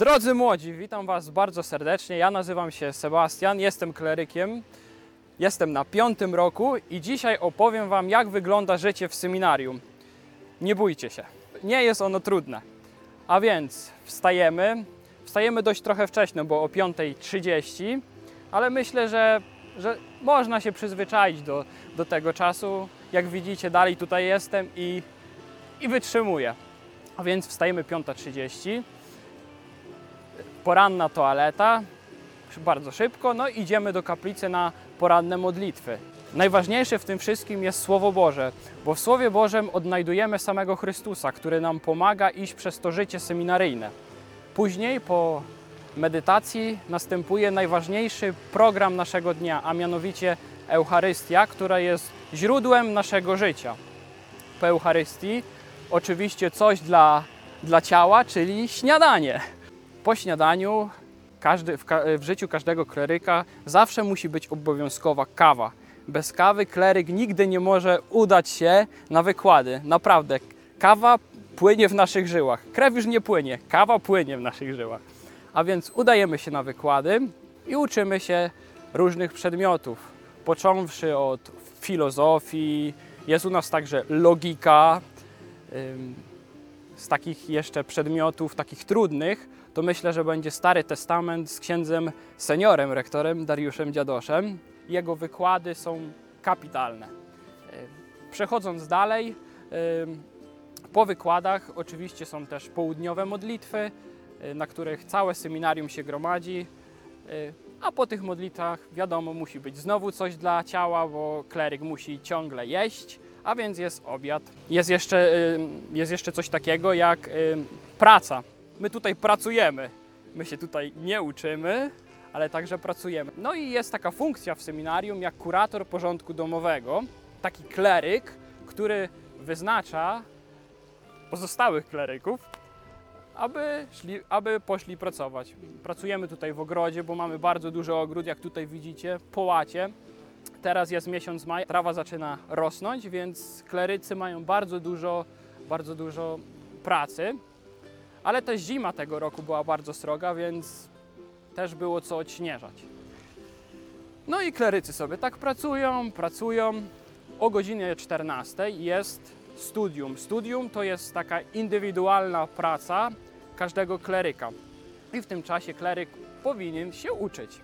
Drodzy młodzi, witam Was bardzo serdecznie. Ja nazywam się Sebastian, jestem klerykiem. Jestem na piątym roku i dzisiaj opowiem Wam, jak wygląda życie w seminarium. Nie bójcie się, nie jest ono trudne. A więc wstajemy. Wstajemy dość trochę wcześno, bo o 5.30, ale myślę, że, że można się przyzwyczaić do, do tego czasu. Jak widzicie, dalej tutaj jestem i, i wytrzymuję. A więc wstajemy 5.30 poranna toaleta, bardzo szybko, no idziemy do kaplicy na poranne modlitwy. Najważniejsze w tym wszystkim jest Słowo Boże, bo w Słowie Bożym odnajdujemy samego Chrystusa, który nam pomaga iść przez to życie seminaryjne. Później po medytacji następuje najważniejszy program naszego dnia, a mianowicie Eucharystia, która jest źródłem naszego życia. Po Eucharystii oczywiście coś dla, dla ciała, czyli śniadanie. Po śniadaniu każdy, w, w życiu każdego kleryka zawsze musi być obowiązkowa kawa. Bez kawy kleryk nigdy nie może udać się na wykłady. Naprawdę, kawa płynie w naszych żyłach. Krew już nie płynie, kawa płynie w naszych żyłach. A więc udajemy się na wykłady i uczymy się różnych przedmiotów. Począwszy od filozofii, jest u nas także logika, z takich jeszcze przedmiotów, takich trudnych, to myślę, że będzie Stary Testament z księdzem seniorem, rektorem Dariuszem Dziadoszem. Jego wykłady są kapitalne. E, Przechodząc dalej, e, po wykładach oczywiście są też południowe modlitwy, e, na których całe seminarium się gromadzi. A po tych modlitwach, wiadomo, musi być znowu coś dla ciała, bo kleryk musi ciągle jeść, a więc jest obiad. Jest jeszcze, y, jest jeszcze coś takiego jak y, praca. My tutaj pracujemy. My się tutaj nie uczymy, ale także pracujemy. No i jest taka funkcja w seminarium jak kurator porządku domowego. Taki kleryk, który wyznacza pozostałych kleryków, aby, szli, aby poszli pracować. Pracujemy tutaj w ogrodzie, bo mamy bardzo duży ogród, jak tutaj widzicie, po łacie. Teraz jest miesiąc maj, trawa zaczyna rosnąć, więc klerycy mają bardzo dużo, bardzo dużo pracy. Ale też zima tego roku była bardzo sroga, więc też było co odśnieżać. No i klerycy sobie tak pracują, pracują. O godzinie 14 jest studium. Studium to jest taka indywidualna praca każdego kleryka. I w tym czasie kleryk powinien się uczyć.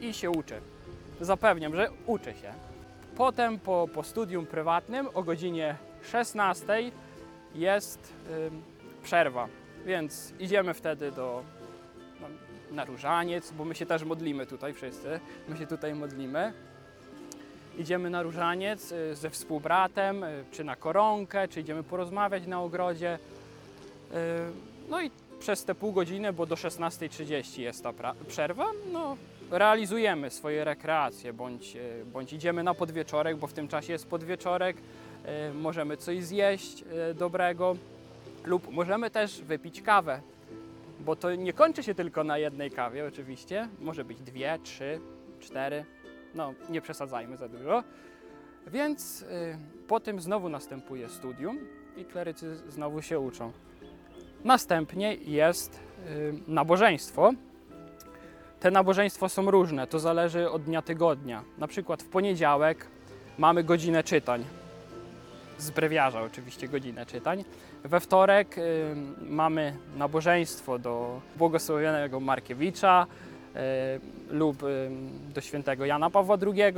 I się uczy. Zapewniam, że uczy się. Potem po, po studium prywatnym o godzinie 16 jest przerwa, więc idziemy wtedy do no, na różaniec, bo my się też modlimy tutaj wszyscy. My się tutaj modlimy. Idziemy na różaniec y, ze współbratem, y, czy na koronkę, czy idziemy porozmawiać na ogrodzie. Y, No i przez te pół godziny, bo do 16.30 jest ta przerwa, no, realizujemy swoje rekreacje, bądź, e, bądź idziemy na podwieczorek, bo w tym czasie jest podwieczorek, e, możemy coś zjeść e, dobrego lub możemy też wypić kawę, bo to nie kończy się tylko na jednej kawie oczywiście, może być dwie, trzy, cztery, no nie przesadzajmy za dużo. Więc y, potem znowu następuje studium i klerycy znowu się uczą. Następnie jest nabożeństwo. Te nabożeństwa są różne, to zależy od dnia tygodnia. Na przykład w poniedziałek mamy godzinę czytań. Z brewiarza oczywiście godzinę czytań. We wtorek y, mamy nabożeństwo do błogosławionego Markiewicza y, lub y, do świętego Jana Pawła II.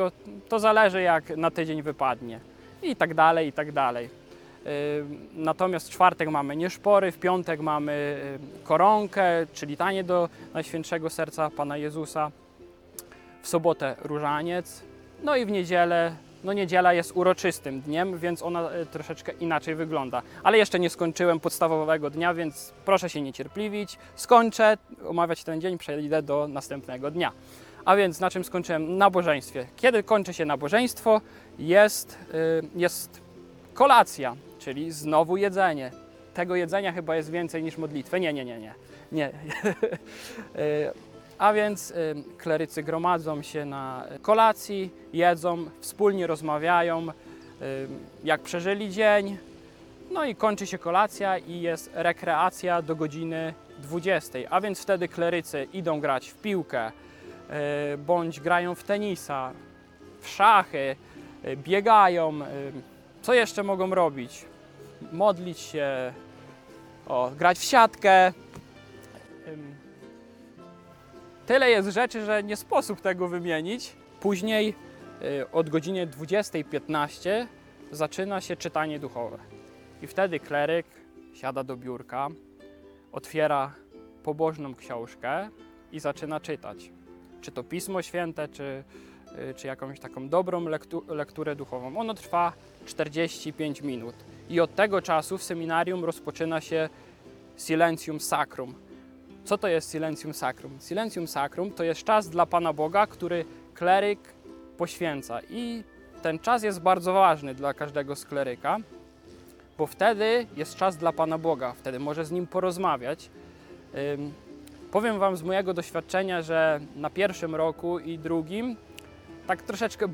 To zależy jak na tydzień wypadnie. I tak dalej, i tak dalej. Natomiast w czwartek mamy nieszpory, w piątek mamy koronkę, czyli tanie do Najświętszego Serca Pana Jezusa. W sobotę różaniec. No i w niedzielę, no niedziela jest uroczystym dniem, więc ona y, troszeczkę inaczej wygląda. Ale jeszcze nie skończyłem podstawowego dnia, więc proszę się niecierpliwić. Skończę omawiać ten dzień, przejdę do następnego dnia. A więc na czym skończyłem? Nabożeństwie. Kiedy kończy się nabożeństwo, jest, y, jest kolacja, czyli znowu jedzenie. Tego jedzenia chyba jest więcej niż modlitwy. Nie, nie, nie, nie. nie. Y, A więc y, klerycy gromadzą się na kolacji, jedzą, wspólnie rozmawiają, y, jak przeżyli dzień. No i kończy się kolacja i jest rekreacja do godziny 20, a więc wtedy klerycy idą grać w piłkę, bądź grają w tenisa, w szachy, biegają. Co jeszcze mogą robić? Modlić się, o, grać w siatkę. Tyle jest rzeczy, że nie sposób tego wymienić. Później y, od godziny 20.15 zaczyna się czytanie duchowe. I wtedy kleryk siada do biurka, otwiera pobożną książkę i zaczyna czytać. Czy to Pismo Święte, czy, y, czy jakąś taką dobrą lektu, lekturę duchową. Ono trwa 45 minut. I od tego czasu w seminarium rozpoczyna się Silencium Sacrum. Co to jest Silencium Sacrum? Silencium Sacrum to jest czas dla Pana Boga, który kleryk poświęca. I ten czas jest bardzo ważny dla każdego z kleryka, bo wtedy jest czas dla Pana Boga, wtedy może z Nim porozmawiać. Powiem Wam z mojego doświadczenia, że na pierwszym roku i drugim tak troszeczkę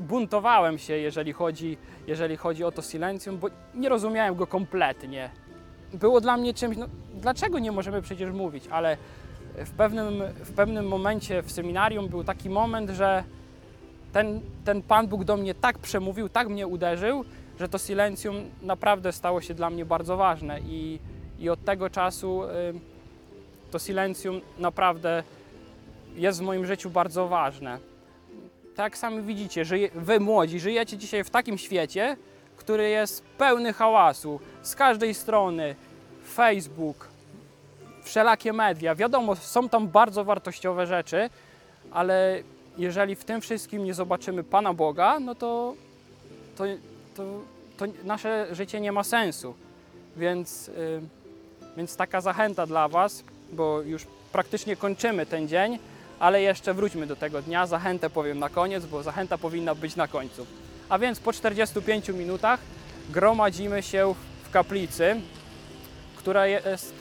buntowałem się, jeżeli chodzi, jeżeli chodzi o to Silencium, bo nie rozumiałem go kompletnie było dla mnie czymś, no dlaczego nie możemy przecież mówić, ale w pewnym, w pewnym momencie w seminarium był taki moment, że ten, ten Pan Bóg do mnie tak przemówił, tak mnie uderzył, że to silencjum naprawdę stało się dla mnie bardzo ważne i, i od tego czasu y, to silencjum naprawdę jest w moim życiu bardzo ważne. Tak sami widzicie, żyje, wy młodzi żyjecie dzisiaj w takim świecie, który jest pełny hałasu z każdej strony. Facebook, wszelakie media. Wiadomo, są tam bardzo wartościowe rzeczy, ale jeżeli w tym wszystkim nie zobaczymy Pana Boga, no to, to, to, to nasze życie nie ma sensu. Więc, y, więc taka zachęta dla Was, bo już praktycznie kończymy ten dzień, ale jeszcze wróćmy do tego dnia. Zachętę powiem na koniec, bo zachęta powinna być na końcu. A więc po 45 minutach gromadzimy się w kaplicy, która jest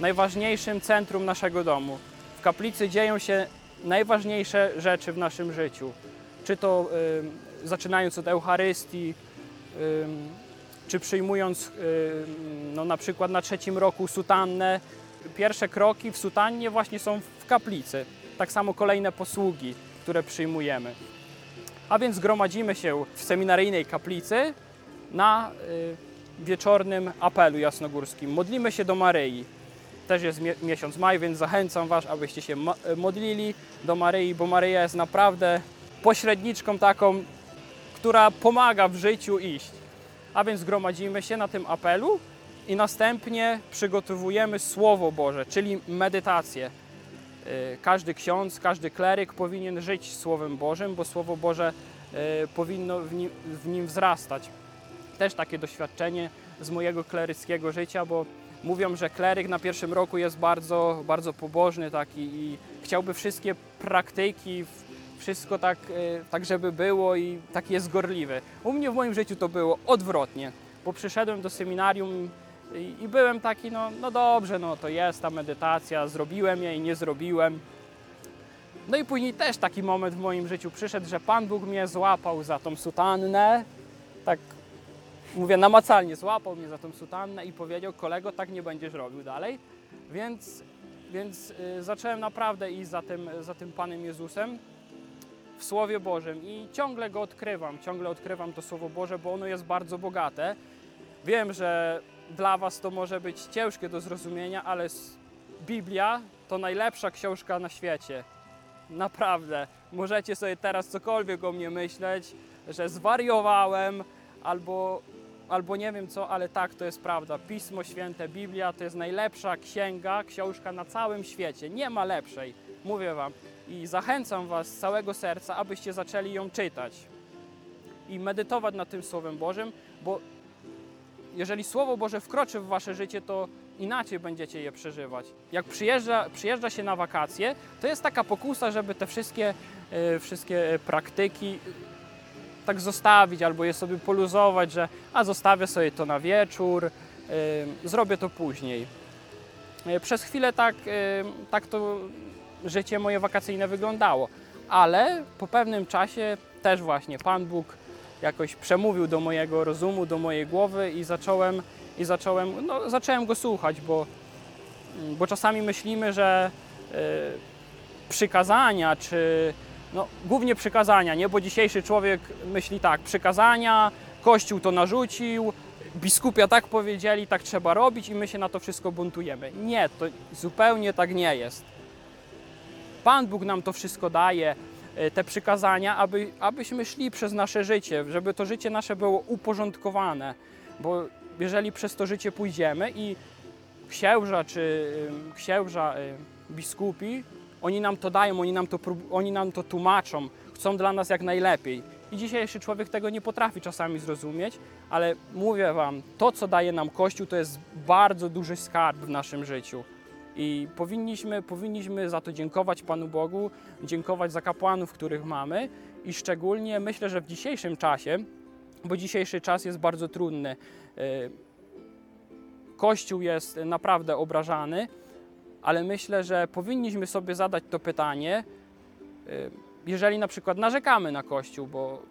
najważniejszym centrum naszego domu. W kaplicy dzieją się najważniejsze rzeczy w naszym życiu. Czy to y, zaczynając od Eucharystii, y, czy przyjmując y, no, na przykład na trzecim roku sutannę. Pierwsze kroki w sutannie właśnie są w kaplicy. Tak samo kolejne posługi, które przyjmujemy. A więc gromadzimy się w seminaryjnej kaplicy na y, wieczornym apelu jasnogórskim. Modlimy się do Maryi. Też jest mie- miesiąc maj, więc zachęcam Was, abyście się mo- modlili do Maryi, bo Maryja jest naprawdę pośredniczką taką, która pomaga w życiu iść. A więc gromadzimy się na tym apelu i następnie przygotowujemy Słowo Boże, czyli medytację. Y, Każdy ksiądz, każdy kleryk powinien żyć Słowem Bożym, bo Słowo Boże y, powinno w nim, w nim wzrastać. Też takie doświadczenie z mojego kleryckiego życia, bo mówią, że kleryk na pierwszym roku jest bardzo, bardzo pobożny taki i chciałby wszystkie praktyki, wszystko tak, y, tak, żeby było i taki jest gorliwy. U mnie w moim życiu to było odwrotnie, bo przyszedłem do seminarium i, i byłem taki, no, no dobrze, no to jest ta medytacja, zrobiłem jej, nie zrobiłem. No i później też taki moment w moim życiu przyszedł, że Pan Bóg mnie złapał za tą sutannę, tak mówię namacalnie, złapał mnie za tą sutannę i powiedział, kolego, tak nie będziesz robił dalej. Więc, więc y, zacząłem naprawdę iść za tym, za tym Panem Jezusem w Słowie Bożym i ciągle go odkrywam, ciągle odkrywam to Słowo Boże, bo ono jest bardzo bogate. Wiem, że dla Was to może być ciężkie do zrozumienia, ale Biblia to najlepsza książka na świecie. Naprawdę. Możecie sobie teraz cokolwiek o mnie myśleć, że zwariowałem albo, albo nie wiem co, ale tak, to jest prawda. Pismo Święte, Biblia to jest najlepsza księga, książka na całym świecie. Nie ma lepszej, mówię Wam. I zachęcam Was z całego serca, abyście zaczęli ją czytać i medytować nad tym Słowem Bożym, bo jeżeli Słowo Boże wkroczy w Wasze życie, to inaczej będziecie je przeżywać. Jak przyjeżdża, przyjeżdża się na wakacje, to jest taka pokusa, żeby te wszystkie, e, wszystkie praktyki e, tak zostawić albo je sobie poluzować, że a zostawię sobie to na wieczór, e, zrobię to później. E, Przez chwilę tak, e, tak to życie moje wakacyjne wyglądało, ale po pewnym czasie też właśnie Pan Bóg jakoś przemówił do mojego rozumu, do mojej głowy i zacząłem, i zacząłem, no, zacząłem go słuchać, bo, Mm, Bo czasami myślimy, że y, przykazania, czy no, głównie przykazania, nie? Bo dzisiejszy człowiek myśli tak, przykazania, Kościół to narzucił, biskupia tak powiedzieli, tak trzeba robić i my się na to wszystko buntujemy. Nie, to zupełnie tak nie jest. Pan Bóg nam to wszystko daje, te przykazania, aby, abyśmy szli przez nasze życie, żeby to życie nasze było uporządkowane. Bo jeżeli przez to życie pójdziemy i księża czy księża, y, biskupi, oni nam to dają, oni nam to, oni nam to tłumaczą, chcą dla nas jak najlepiej. I dzisiejszy człowiek tego nie potrafi czasami zrozumieć, ale mówię Wam, to co daje nam Kościół, to jest bardzo duży skarb w naszym życiu. I powinniśmy, powinniśmy za to dziękować Panu Bogu, dziękować za kapłanów, których mamy. I szczególnie myślę, że w dzisiejszym czasie, bo dzisiejszy czas jest bardzo trudny, y, Kościół jest naprawdę obrażany, ale myślę, że powinniśmy sobie zadać to pytanie, y, jeżeli na przykład narzekamy na Kościół, bo,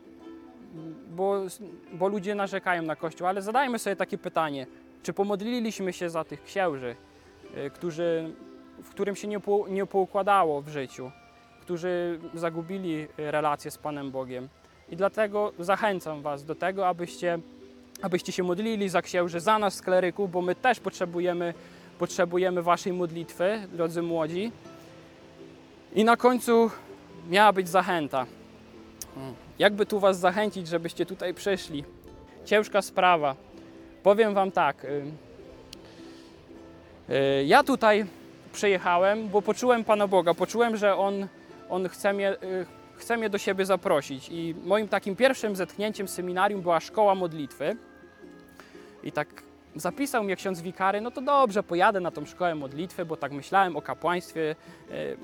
bo, bo ludzie narzekają na Kościół, ale zadajmy sobie takie pytanie, czy pomodliliśmy się za tych księży, którzy, w którym się nie, po, nie poukładało w życiu, którzy zagubili y, relacje z Panem Bogiem. I dlatego zachęcam Was do tego, abyście, abyście się modlili za księży, za nas, kleryków, bo my też potrzebujemy, potrzebujemy Waszej modlitwy, drodzy młodzi. I na końcu miała być zachęta. Jakby tu Was zachęcić, żebyście tutaj przyszli? Ciężka sprawa. Powiem Wam tak. Y, Ja tutaj przyjechałem, bo poczułem Pana Boga, poczułem, że On, on chce, mnie, y, chce mnie do siebie zaprosić. I moim takim pierwszym zetknięciem seminarium była szkoła modlitwy. I tak zapisał mnie ksiądz wikary, no to dobrze, pojadę na tą szkołę modlitwy, bo tak myślałem o kapłaństwie. y,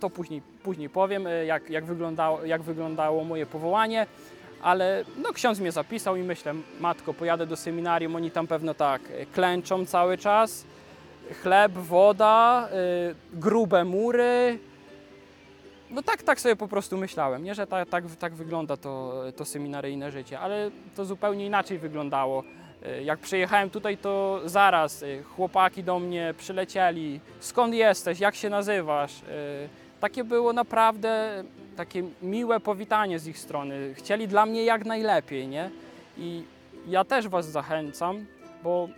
To później, później powiem, jak, jak, wyglądało, jak wyglądało moje powołanie. Ale no, ksiądz mnie zapisał i myślę, matko, pojadę do seminarium, oni tam pewno tak y, klęczą cały czas, chleb, woda, y, grube mury. No tak, tak sobie po prostu myślałem, nie, że ta, tak, tak wygląda to, to seminaryjne życie, ale to zupełnie inaczej wyglądało. Y, Jak przyjechałem tutaj, to zaraz chłopaki do mnie przylecieli. Skąd jesteś? Jak się nazywasz? Takie było naprawdę takie miłe powitanie z ich strony. Chcieli dla mnie jak najlepiej, nie? I ja też Was zachęcam, bo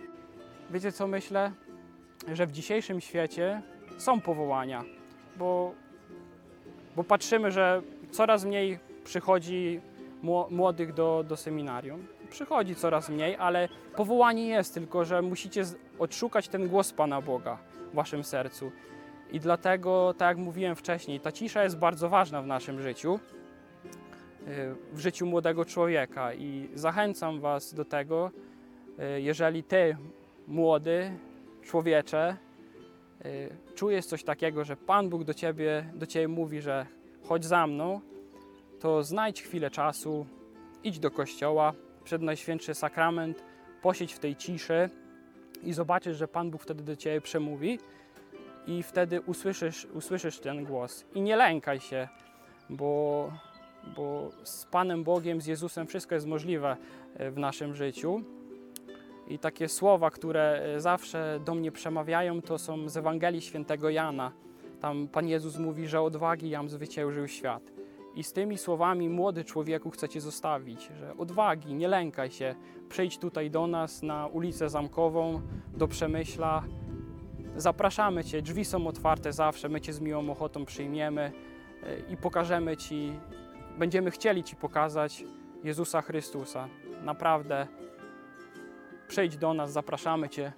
wiecie co myślę? Że w dzisiejszym świecie są powołania, bo, bo patrzymy, że coraz mniej przychodzi mło- młodych do, do seminarium. Przychodzi coraz mniej, ale powołanie jest, tylko że musicie odszukać ten głos Pana Boga w Waszym sercu. I dlatego, tak jak mówiłem wcześniej, ta cisza jest bardzo ważna w naszym życiu, y, w życiu młodego człowieka. I zachęcam Was do tego, y, jeżeli Ty, młody człowiecze, y, czujesz coś takiego, że Pan Bóg do Ciebie, do ciebie mówi, że chodź za mną, to znajdź chwilę czasu, idź do kościoła, przed Najświętszy Sakrament, posiedź w tej ciszy i zobaczysz, że Pan Bóg wtedy do Ciebie przemówi i wtedy usłyszysz, usłyszysz ten głos. I nie lękaj się, bo, bo z Panem Bogiem, z Jezusem wszystko jest możliwe e, w naszym życiu. I takie słowa, które e, zawsze do mnie przemawiają, to są z Ewangelii Świętego Jana. Tam Pan Jezus mówi, że odwagi jam zwyciężył świat. I z tymi słowami, młody człowieku, chcę Cię zostawić, że odwagi, nie lękaj się, przyjdź tutaj do nas na ulicę Zamkową, do Przemyśla. Zapraszamy Cię, drzwi są otwarte zawsze, my Cię z miłą ochotą przyjmiemy e, i pokażemy Ci, będziemy chcieli Ci pokazać Jezusa Chrystusa. Naprawdę, przyjdź do nas, zapraszamy Cię.